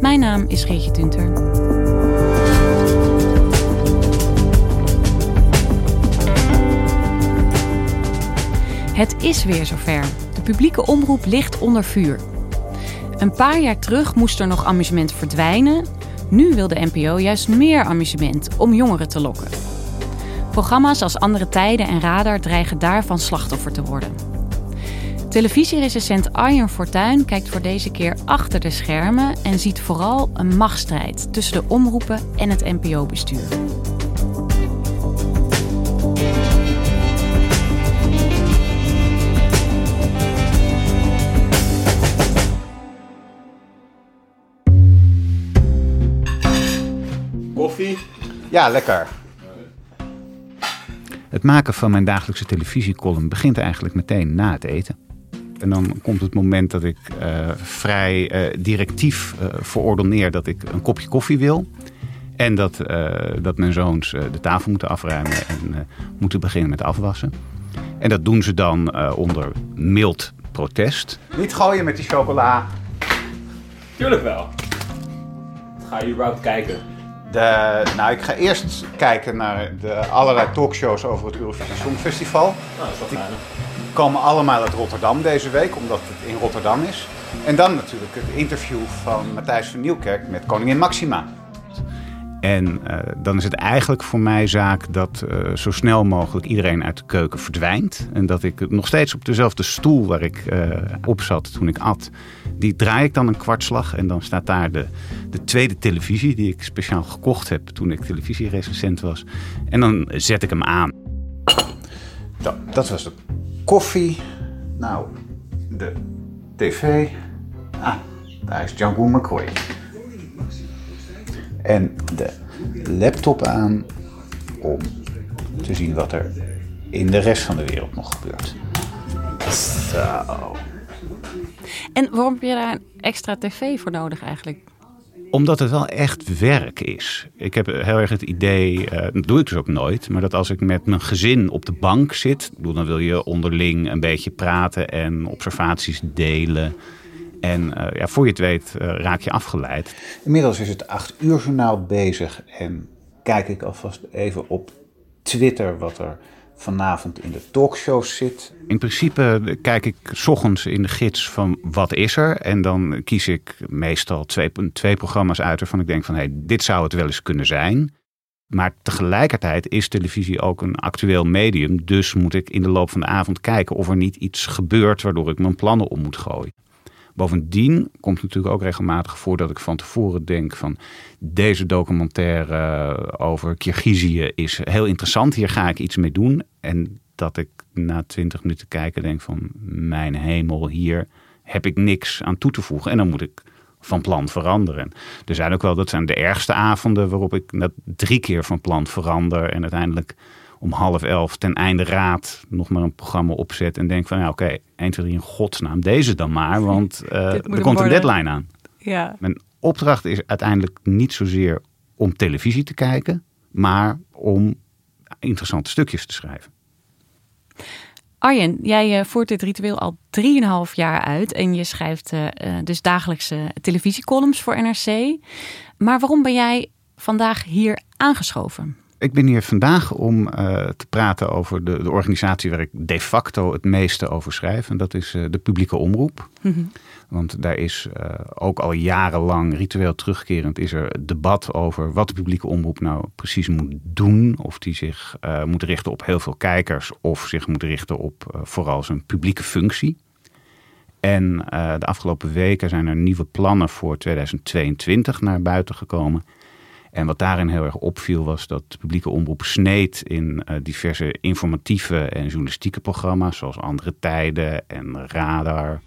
Mijn naam is Geertje Tunter. Het is weer zover. De publieke omroep ligt onder vuur. Een paar jaar terug moest er nog amusement verdwijnen. Nu wil de NPO juist meer amusement om jongeren te lokken. Programma's als Andere Tijden en Radar dreigen daarvan slachtoffer te worden. Televisierecensent Arjen Fortuyn kijkt voor deze keer achter de schermen en ziet vooral een machtsstrijd tussen de omroepen en het NPO-bestuur. Koffie? Ja, lekker. Het maken van mijn dagelijkse televisiecolumn begint eigenlijk meteen na het eten. En dan komt het moment dat ik uh, vrij uh, directief uh, verordoneer dat ik een kopje koffie wil. En dat, dat mijn zoons de tafel moeten afruimen en moeten beginnen met afwassen. En dat doen ze dan onder mild protest. Niet gooien met die chocola. Tuurlijk wel. Ga je überhaupt kijken? De, nou, ik ga eerst kijken naar de allerlei talkshows over het Eurovisie Songfestival. Nou, dat is wel komen allemaal uit Rotterdam deze week, omdat het in Rotterdam is. En dan natuurlijk het interview van Matthijs van Nieuwkerk met koningin Maxima. En uh, dan is het eigenlijk voor mij zaak dat uh, zo snel mogelijk iedereen uit de keuken verdwijnt. En dat ik nog steeds op dezelfde stoel waar ik uh, op zat toen ik at, die draai ik dan een kwartslag. En dan staat daar de, de tweede televisie die ik speciaal gekocht heb toen ik televisierecensent was. En dan zet ik hem aan. Dat, dat was de koffie. Nou, de tv. Ah, daar is Django McCoy en de laptop aan om te zien wat er in de rest van de wereld nog gebeurt. Zo. En waarom heb je daar een extra tv voor nodig eigenlijk? Omdat het wel echt werk is. Ik heb heel erg het idee, uh, dat doe ik dus ook nooit, maar dat als ik met mijn gezin op de bank zit, dan wil je onderling een beetje praten en observaties delen. En uh, ja, voor je het weet uh, raak je afgeleid. Inmiddels is het acht uur journaal bezig en kijk ik alvast even op Twitter wat er vanavond in de talkshows zit. In principe kijk ik s ochtends in de gids van wat is er. En dan kies ik meestal twee, programma's uit waarvan ik denk van hé, hey, dit zou het wel eens kunnen zijn. Maar tegelijkertijd is televisie ook een actueel medium. Dus moet ik in de loop van de avond kijken of er niet iets gebeurt waardoor ik mijn plannen om moet gooien. Bovendien komt natuurlijk ook regelmatig voor dat ik van tevoren denk van deze documentaire over Kirgizië is heel interessant. Hier ga ik iets mee doen. En dat ik na twintig minuten kijken denk van mijn hemel, hier heb ik niks aan toe te voegen. En dan moet ik van plan veranderen. Er zijn ook wel, dat zijn de ergste avonden waarop ik net drie keer van plan verander en uiteindelijk om half elf ten einde raad nog maar een programma opzet en denk van ja, oké, okay, 1, 2, 3 in godsnaam, deze dan maar, want uh, er komt worden. een deadline aan. Ja. Mijn opdracht is uiteindelijk niet zozeer om televisie te kijken, maar om interessante stukjes te schrijven. Arjen, jij voert dit ritueel al 3,5 jaar uit en je schrijft uh, dus dagelijkse televisiecolumns voor NRC. Maar waarom ben jij vandaag hier aangeschoven? Ik ben hier vandaag om uh, te praten over de, de, organisatie waar ik de facto het meeste over schrijf. En dat is uh, de publieke omroep. Mm Want daar is uh, ook al jarenlang ritueel terugkerend is er debat over wat de publieke omroep nou precies moet doen. Of die zich moet richten op heel veel kijkers of zich moet richten op vooral zijn publieke functie. En de afgelopen weken zijn er nieuwe plannen voor 2022 naar buiten gekomen. En wat daarin heel erg opviel was dat de publieke omroep sneed in uh, diverse informatieve en journalistieke programma's, zoals Andere Tijden en Radar.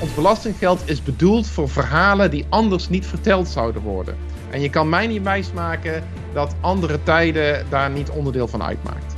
Ons belastinggeld is bedoeld voor verhalen die anders niet verteld zouden worden. En je kan mij niet wijsmaken dat Andere Tijden daar niet onderdeel van uitmaakt.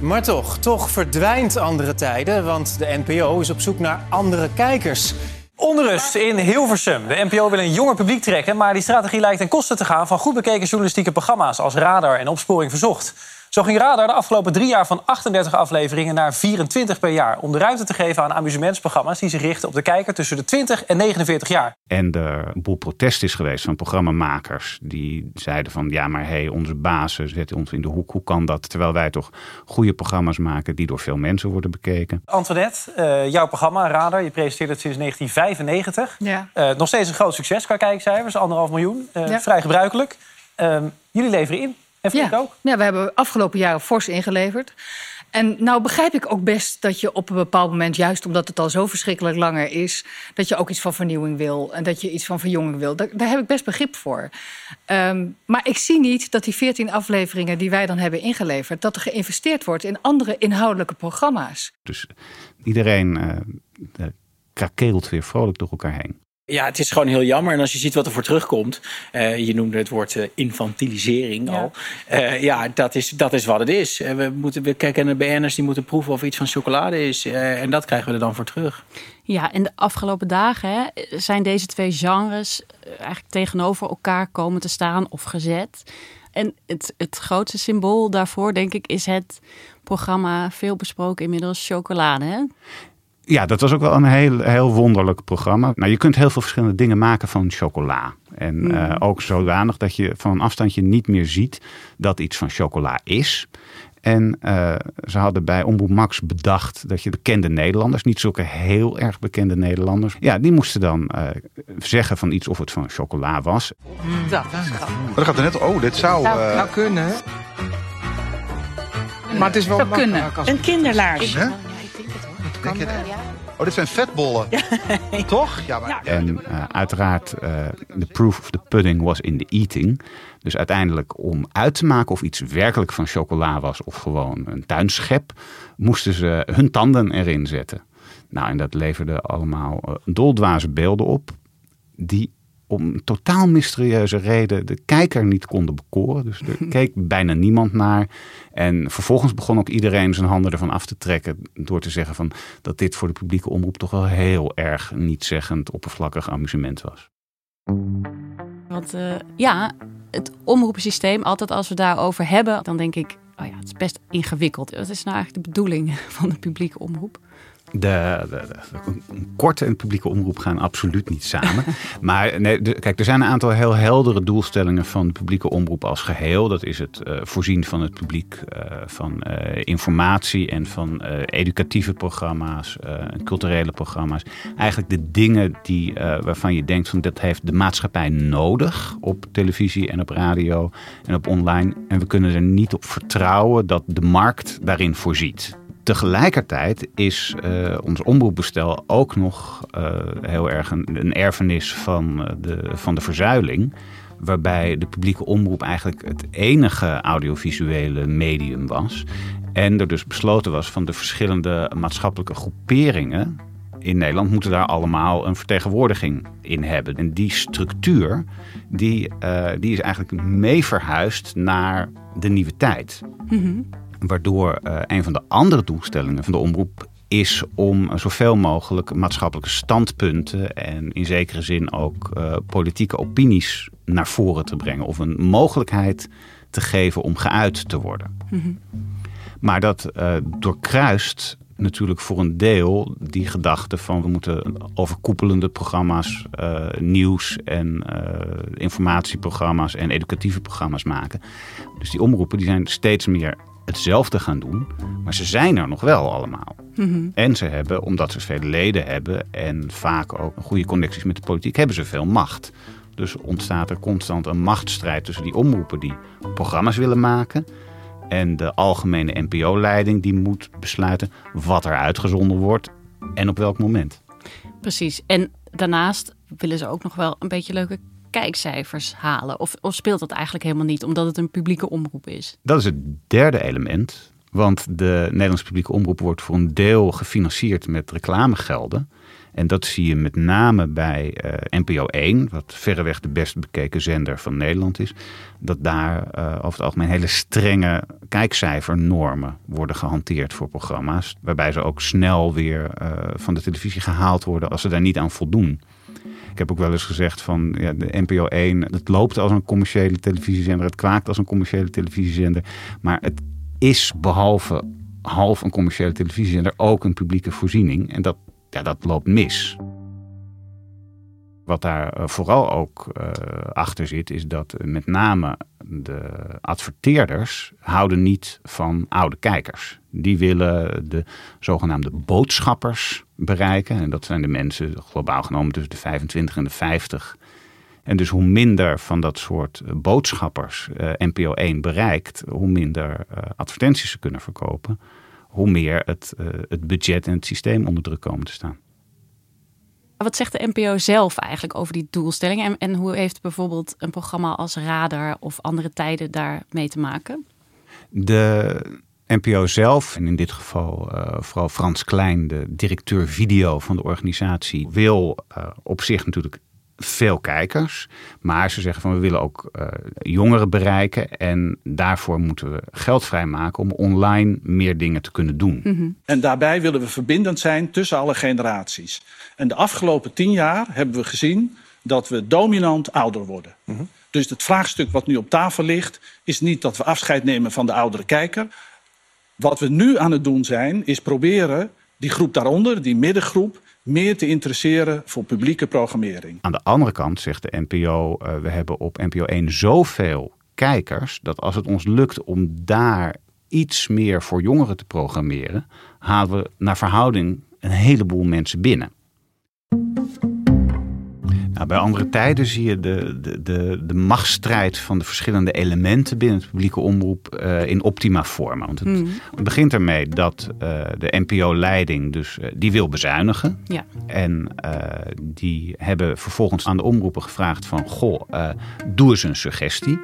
Maar toch, toch verdwijnt Andere Tijden, want de NPO is op zoek naar andere kijkers. Onrust in Hilversum. De NPO wil een jonger publiek trekken, maar die strategie lijkt ten koste te gaan van goed bekeken journalistieke programma's als Radar en Opsporing Verzocht. Zo ging Radar de afgelopen drie jaar van 38 afleveringen naar 24 per jaar. Om de ruimte te geven aan amusementsprogramma's die zich richten op de kijker tussen de 20 en 49 jaar. En er een boel protest is geweest van programmamakers. Die zeiden van ja, maar hé, hey, onze bazen zetten ons in de hoek. Hoe kan dat? Terwijl wij toch goede programma's maken die door veel mensen worden bekeken. Antoinette, uh, jouw programma Radar, je presenteert het sinds 1995. Ja. Uh, nog steeds een groot succes qua kijkcijfers, anderhalf miljoen. Uh, ja. Vrij gebruikelijk. Ehm, jullie leveren in. En ja. ook? Ja, we hebben afgelopen jaren fors ingeleverd. En nou begrijp ik ook best dat je op een bepaald moment, juist omdat het al zo verschrikkelijk langer is, dat je ook iets van vernieuwing wil en dat je iets van verjonging wil. Daar, daar heb ik best begrip voor. Um, maar ik zie niet dat die 14 afleveringen die wij dan hebben ingeleverd, dat er geïnvesteerd wordt in andere inhoudelijke programma's. Dus iedereen uh, krakeelt weer vrolijk door elkaar heen. Ja, het is gewoon heel jammer. En als je ziet wat er voor terugkomt, uh, je noemde het woord uh, infantilisering ja. al. Uh, ja, dat is, dat is wat het is. we, moeten, we kijken naar BN'ers die moeten proeven of iets van chocolade is. en dat krijgen we er dan voor terug. Ja, en de afgelopen dagen hè, zijn deze twee genres eigenlijk tegenover elkaar komen te staan of gezet. En het, het grootste symbool daarvoor, denk ik, is het programma veel besproken inmiddels chocolade. Hè? Ja, dat was ook wel een heel, heel wonderlijk programma. Nou, je kunt heel veel verschillende dingen maken van chocola. En mm. uh, ook zodanig dat je van een afstandje niet meer ziet dat iets van chocola is. En uh, ze hadden bij Omroep Max bedacht dat je bekende Nederlanders, niet zulke heel erg bekende Nederlanders, ja, die moesten dan uh, zeggen van iets of het van chocola was. Mm. Dat, dat gaat er net, oh, dit zou... Nou, nou kunnen. Maar het is wel zou kunnen. Een kinderlaars. Ja, Oh, dit zijn vetbollen. Toch? Ja, maar... En uh, uiteraard, de uh, proof of the pudding was in the eating. Dus uiteindelijk om uit te maken of iets werkelijk van chocola was of gewoon een tuinschep, moesten ze hun tanden erin zetten. Nou, en dat leverde allemaal uh, doldwaze beelden op, die om totaal mysterieuze reden de kijker niet konden bekoren. Dus er keek bijna niemand naar. En vervolgens begon ook iedereen zijn handen ervan af te trekken door te zeggen van dat dit voor de publieke omroep toch wel heel erg nietzeggend oppervlakkig amusement was. Want uh, ja, het omroepsysteem, altijd als we daarover hebben, dan denk ik, oh ja, het is best ingewikkeld. Wat is nou eigenlijk de bedoeling van de publieke omroep? De, de, de, korte en publieke omroep gaan absoluut niet samen. maar nee, de, kijk, er zijn een aantal heel heldere doelstellingen van de publieke omroep als geheel. Dat is het uh, voorzien van het publiek uh, van uh, informatie en van educatieve programma's, culturele programma's. Eigenlijk de dingen die, waarvan je denkt van dat heeft de maatschappij nodig op televisie en op radio en op online. En we kunnen er niet op vertrouwen dat de markt daarin voorziet. Tegelijkertijd is uh, ons omroepbestel ook nog uh, heel erg een, een erfenis van de, van de verzuiling. Waarbij de publieke omroep eigenlijk het enige audiovisuele medium was. En er dus besloten was van de verschillende maatschappelijke groeperingen in Nederland moeten daar allemaal een vertegenwoordiging in hebben. En die structuur die, die is eigenlijk mee verhuisd naar de nieuwe tijd. Mm-hmm. Waardoor uh, een van de andere doelstellingen van de omroep is om zoveel mogelijk maatschappelijke standpunten en in zekere zin ook uh, politieke opinies naar voren te brengen. Of een mogelijkheid te geven om geuit te worden. Mm-hmm. Maar dat uh, doorkruist natuurlijk voor een deel die gedachte van we moeten overkoepelende programma's, uh, nieuws en uh, informatieprogramma's en educatieve programma's maken. Dus die omroepen die zijn steeds meer hetzelfde gaan doen, maar ze zijn er nog wel allemaal. Mhm. En ze hebben, omdat ze vele leden hebben en vaak ook goede connecties met de politiek, hebben ze veel macht. Dus ontstaat er constant een machtsstrijd tussen die omroepen die programma's willen maken. En de algemene NPO-leiding die moet besluiten wat er uitgezonden wordt en op welk moment. Precies. En daarnaast willen ze ook nog wel een beetje leuke kijkcijfers halen. Of, of speelt dat eigenlijk helemaal niet, omdat het een publieke omroep is? Dat is het derde element. Want de Nederlandse publieke omroep wordt voor een deel gefinancierd met reclamegelden. En dat zie je met name bij uh, NPO 1, wat verreweg de best bekeken zender van Nederland is. Dat daar uh, over het algemeen hele strenge kijkcijfernormen worden gehanteerd voor programma's. Waarbij ze ook snel weer uh, van de televisie gehaald worden als ze daar niet aan voldoen. Ik heb ook wel eens gezegd van ja, de NPO 1, het loopt als een commerciële televisiezender, het kwaakt als een commerciële televisiezender. Maar het is behalve half een commerciële televisiezender ook een publieke voorziening. En dat, ja, dat loopt mis. Wat daar uh, vooral ook uh, achter zit, is dat met name de adverteerders houden niet van oude kijkers. Die willen de zogenaamde boodschappers bereiken. En dat zijn de mensen globaal genomen tussen de 25 en de 50. En dus hoe minder van dat soort boodschappers NPO 1 bereikt, hoe minder advertenties ze kunnen verkopen. Hoe meer het, het budget en het systeem onder druk komen te staan. Wat zegt de NPO zelf eigenlijk over die doelstellingen? En, hoe heeft bijvoorbeeld een programma als Radar of andere tijden daar mee te maken? De NPO zelf, en in dit geval uh, vooral Frans Klein, de directeur video van de organisatie, wil uh, op zich natuurlijk veel kijkers. Maar ze zeggen van we willen ook uh, jongeren bereiken. En daarvoor moeten we geld vrijmaken om online meer dingen te kunnen doen. Mm-hmm. En daarbij willen we verbindend zijn tussen alle generaties. En de afgelopen tien jaar hebben we gezien dat we dominant ouder worden. Mm-hmm. Dus het vraagstuk wat nu op tafel ligt, is niet dat we afscheid nemen van de oudere kijker. Wat we nu aan het doen zijn, is proberen die groep daaronder, die middengroep, meer te interesseren voor publieke programmering. Aan de andere kant zegt de NPO, uh, we hebben op NPO 1 zoveel kijkers dat als het ons lukt om daar iets meer voor jongeren te programmeren, halen we naar verhouding een heleboel mensen binnen. Nou, bij andere tijden zie je de, de, de, de machtsstrijd van de verschillende elementen binnen het publieke omroep uh, in optima vormen. Want het, mm. het begint ermee dat uh, de NPO-leiding dus uh, die wil bezuinigen. Ja. En die hebben vervolgens aan de omroepen gevraagd van goh, doe eens een suggestie.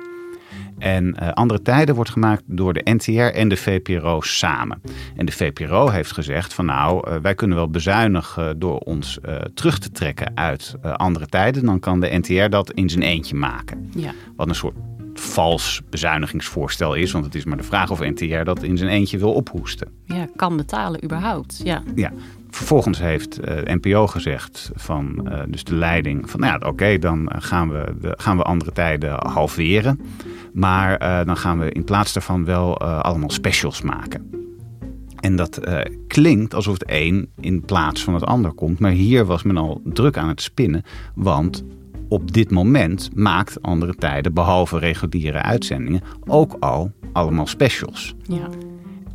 En uh, andere tijden wordt gemaakt door de NTR en de VPRO samen. En de VPRO heeft gezegd van nou, uh, wij kunnen wel bezuinigen door ons uh, terug te trekken uit andere tijden. Dan kan de NTR dat in zijn eentje maken. Ja. Wat een soort vals bezuinigingsvoorstel is. Want het is maar de vraag of NTR dat in zijn eentje wil ophoesten. Ja, kan betalen überhaupt. Ja. ja. Vervolgens heeft uh, NPO gezegd van uh, dus de leiding van nou ja, oké, okay, dan gaan we, de, gaan we andere tijden halveren. Maar uh, dan gaan we in plaats daarvan wel allemaal specials maken. En dat klinkt alsof het een in plaats van het ander komt. Maar hier was men al druk aan het spinnen. Want op dit moment maakt andere tijden, behalve reguliere uitzendingen, ook al allemaal specials. Ja.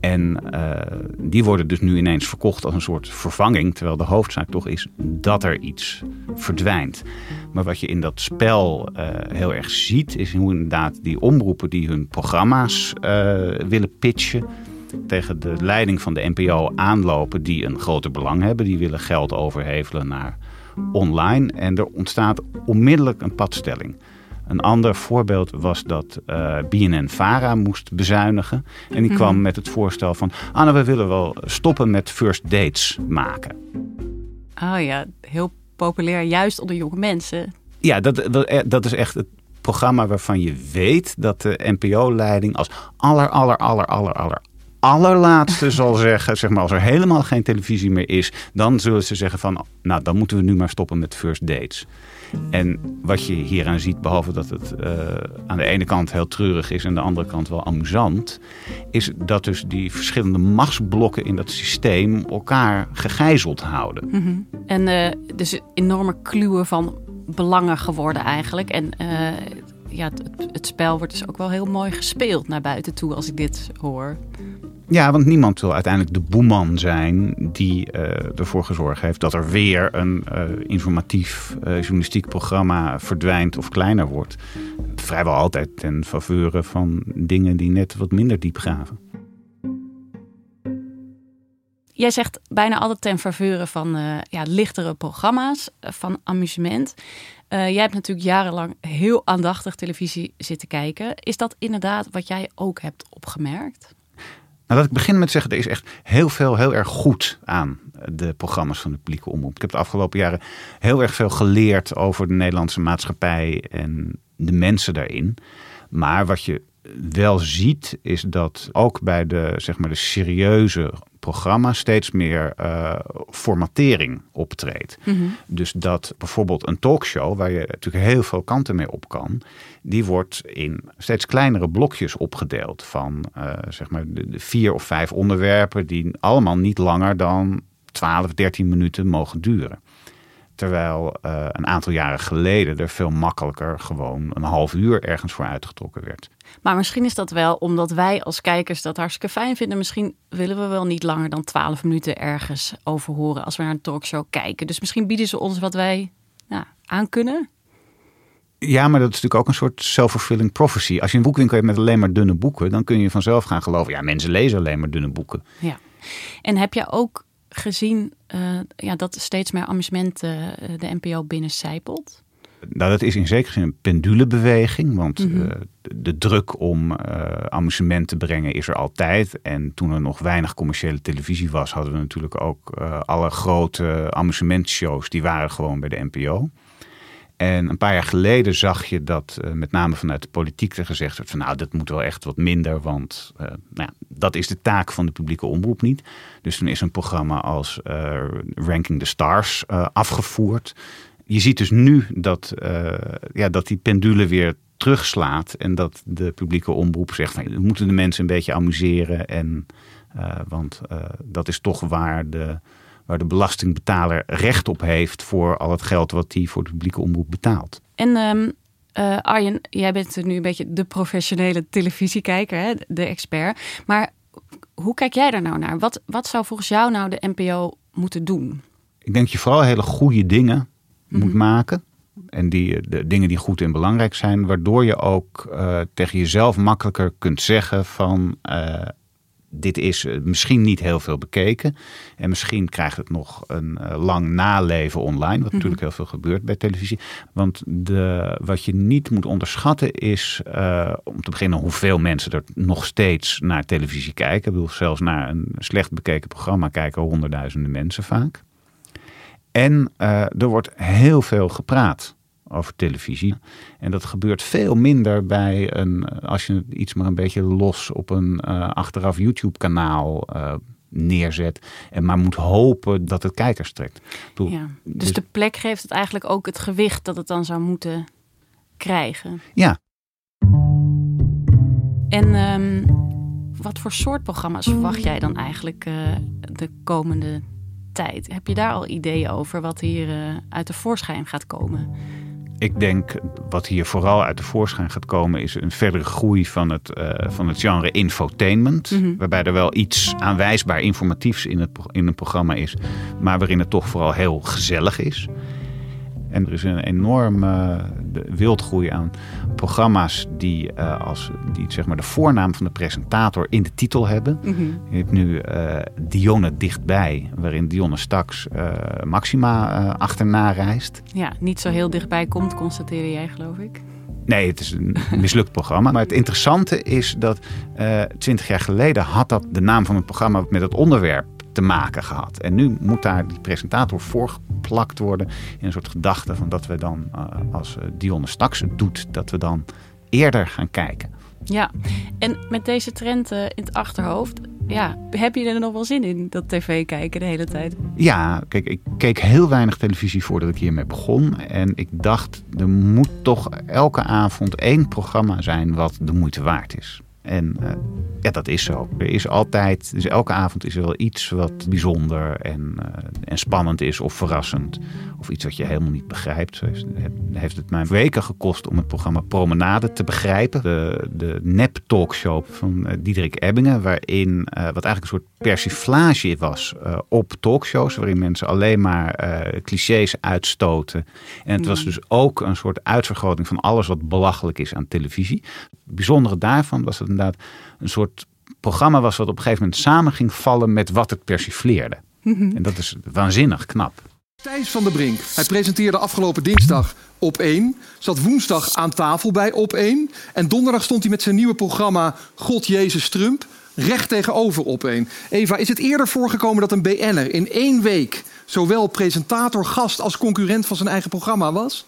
En uh, die worden dus nu ineens verkocht als een soort vervanging. Terwijl de hoofdzaak toch is dat er iets verdwijnt. Maar wat je in dat spel uh, heel erg ziet, is hoe inderdaad die omroepen die hun programma's uh, willen pitchen. Tegen de leiding van de NPO aanlopen die een groter belang hebben. Die willen geld overhevelen naar online. En er ontstaat onmiddellijk een padstelling. Een ander voorbeeld was dat uh, BNN-Vara moest bezuinigen. En die kwam met het voorstel van... Anne, we willen wel stoppen met first dates maken. Oh ja, heel populair, juist onder jonge mensen. Ja, dat, dat, dat is echt het programma waarvan je weet... dat de NPO-leiding als aller, aller, aller, aller, aller allerlaatste zal zeggen, zeg maar, als er helemaal geen televisie meer is, dan zullen ze zeggen van, nou, dan moeten we nu maar stoppen met first dates. En wat je hieraan ziet, behalve dat het uh, aan de ene kant heel treurig is en aan de andere kant wel amusant, is dat dus die verschillende machtsblokken in dat systeem elkaar gegijzeld houden. -hmm. En uh, dus enorme kluwen van belangen geworden eigenlijk. En uh, ja, het, het, spel wordt dus ook wel heel mooi gespeeld naar buiten toe als ik dit hoor. Ja, want niemand wil uiteindelijk de boeman zijn die uh, ervoor gezorgd heeft dat er weer een uh, informatief uh, journalistiek programma verdwijnt of kleiner wordt. Vrijwel altijd ten faveur van dingen die net wat minder diep graven. Jij zegt bijna altijd ten faveur van ja, lichtere programma's, van amusement. Jij hebt natuurlijk jarenlang heel aandachtig televisie zitten kijken. Is dat inderdaad wat jij ook hebt opgemerkt? Nou, dat ik begin met zeggen, er is echt heel veel heel erg goed aan de programma's van de publieke omroep. Ik heb de afgelopen jaren heel erg veel geleerd over de Nederlandse maatschappij en de mensen daarin. Maar wat je wel ziet, is dat ook bij de, zeg maar, de serieuze programma's steeds meer uh, formatering optreedt. Mm -hmm. Dus dat bijvoorbeeld een talkshow, waar je natuurlijk heel veel kanten mee op kan, die wordt in steeds kleinere blokjes opgedeeld van uh, zeg maar de, de vier of vijf onderwerpen die allemaal niet langer dan 12, 13 minuten mogen duren. Terwijl uh, een aantal jaren geleden er veel makkelijker gewoon een half uur ergens voor uitgetrokken werd. Maar misschien is dat wel omdat wij als kijkers dat hartstikke fijn vinden. Misschien willen we wel niet langer dan 12 minuten ergens over horen als we naar een talkshow kijken. Dus misschien bieden ze ons wat wij nou, aan kunnen. Ja, maar dat is natuurlijk ook een soort self-fulfilling prophecy. Als je een boekwinkel hebt met alleen maar dunne boeken, dan kun je vanzelf gaan geloven. Ja, mensen lezen alleen maar dunne boeken. Ja. En heb je ook gezien uh, ja, dat steeds meer amusement uh, de NPO binnencijpelt? Nou, dat is in zekere zin een pendulebeweging. Want mm -hmm. uh, de, de, druk om amusement te brengen is er altijd. En toen er nog weinig commerciële televisie was, hadden we natuurlijk ook alle grote amusementshows. Die waren gewoon bij de NPO. En een paar jaar geleden zag je dat uh, met name vanuit de politiek er gezegd werd van nou dat moet wel echt wat minder, want uh, nou ja, dat is de taak van de publieke omroep niet. Dus toen is een programma als uh, Ranking the Stars afgevoerd. Je ziet dus nu dat, ja, dat die pendule weer terugslaat en dat de publieke omroep zegt we moeten de mensen een beetje amuseren en want dat is toch waar de waar de belastingbetaler recht op heeft voor al het geld wat hij voor de publieke omroep betaalt. En um, uh, Arjen, jij bent nu een beetje de professionele televisiekijker, hè? de expert. Maar hoe kijk jij daar nou naar? Wat, wat zou volgens jou nou de NPO moeten doen? Ik denk dat je vooral hele goede dingen mm -hmm. moet maken. En die, de dingen die goed en belangrijk zijn, waardoor je ook uh, tegen jezelf makkelijker kunt zeggen van uh, dit is misschien niet heel veel bekeken. En misschien krijgt het nog een uh, lang naleven online. Wat natuurlijk heel veel gebeurt bij televisie. Want de, wat je niet moet onderschatten is, uh, om te beginnen, hoeveel mensen er nog steeds naar televisie kijken. Ik bedoel, zelfs naar een slecht bekeken programma kijken honderdduizenden mensen vaak. En uh, er wordt heel veel gepraat over televisie. En dat gebeurt veel minder bij een, als je iets maar een beetje los op een uh, achteraf YouTube-kanaal uh, neerzet. En maar moet hopen dat het kijkers trekt. Bedoel, ja, dus, dus de plek geeft het eigenlijk ook het gewicht dat het dan zou moeten krijgen. Ja. En um, wat voor soort programma's verwacht jij dan eigenlijk uh, de komende tijd? Heb je daar al ideeën over wat hier uit de voorschijn gaat komen? Ik denk wat hier vooral uit de voorschijn gaat komen is een verdere groei van het, uh, van het genre infotainment. Mm -hmm. Waarbij er wel iets aanwijsbaar informatiefs in het, in het programma is. Maar waarin het toch vooral heel gezellig is. En er is een enorme wildgroei aan programma's die, uh, als, die zeg maar de voornaam van de presentator in de titel hebben. Mm -hmm. Je hebt nu uh, Dionne dichtbij, waarin Dionne straks uh, Maxima achterna reist. Ja, niet zo heel dichtbij komt, constateerde jij geloof ik. Nee, het is een mislukt programma. Maar het interessante is dat twintig jaar geleden had dat de naam van het programma met het onderwerp te maken gehad. En nu moet daar die presentator voorgeplakt worden in een soort gedachte van dat we dan, uh, als Dionne Staks het doet, dat we dan eerder gaan kijken. Ja, en met deze trend uh, in het achterhoofd, ja, heb je er nog wel zin in, dat tv kijken de hele tijd? Ja, kijk, ik keek heel weinig televisie voordat ik hiermee begon. En ik dacht, er moet toch elke avond één programma zijn wat de moeite waard is. En uh, ja, dat is zo. Er is altijd, dus elke avond is er wel iets wat bijzonder en, uh, en spannend is of verrassend. Of iets wat je helemaal niet begrijpt. Zo heeft, heeft het mij weken gekost om het programma Promenade te begrijpen. De, de nep-talkshow van uh, Diederik Ebbingen, waarin wat eigenlijk een soort persiflage was op talkshows. Waarin mensen alleen maar clichés uitstoten. En het was dus ook een soort uitvergroting van alles wat belachelijk is aan televisie. Het bijzondere daarvan was dat inderdaad een soort programma was wat op een gegeven moment samen ging vallen met wat het persifleerde. En dat is waanzinnig knap. Thijs van der Brink. Hij presenteerde afgelopen dinsdag op 1. Zat woensdag aan tafel bij op 1. En donderdag stond hij met zijn nieuwe programma God Jezus Trump recht tegenover op 1. Eva, is het eerder voorgekomen dat een BN'er in één week zowel presentator, gast als concurrent van zijn eigen programma was?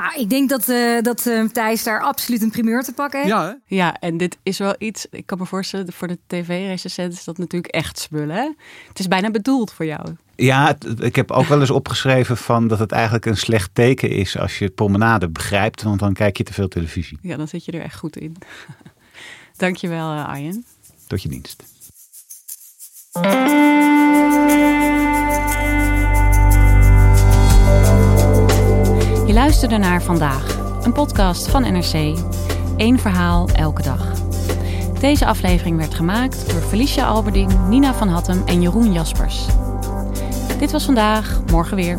Nou, ik denk dat, uh, dat uh, Thijs daar absoluut een primeur te pakken heeft. Ja, hè? ja, en dit is wel iets, ik kan me voorstellen, voor de tv-recensent is dat natuurlijk echt spullen. Hè? Het is bijna bedoeld voor jou. Ja, ik heb ook wel eens opgeschreven van dat het eigenlijk een slecht teken is als je promenade begrijpt, want dan kijk je te veel televisie. Ja, dan zit je er echt goed in. Dankjewel, uh, Arjen. Tot je dienst. Je luisterde naar Vandaag, een podcast van NRC. Eén verhaal elke dag. Deze aflevering werd gemaakt door Felicia Alberding, Nina van Hattem en Jeroen Jaspers. Dit was vandaag, morgen weer.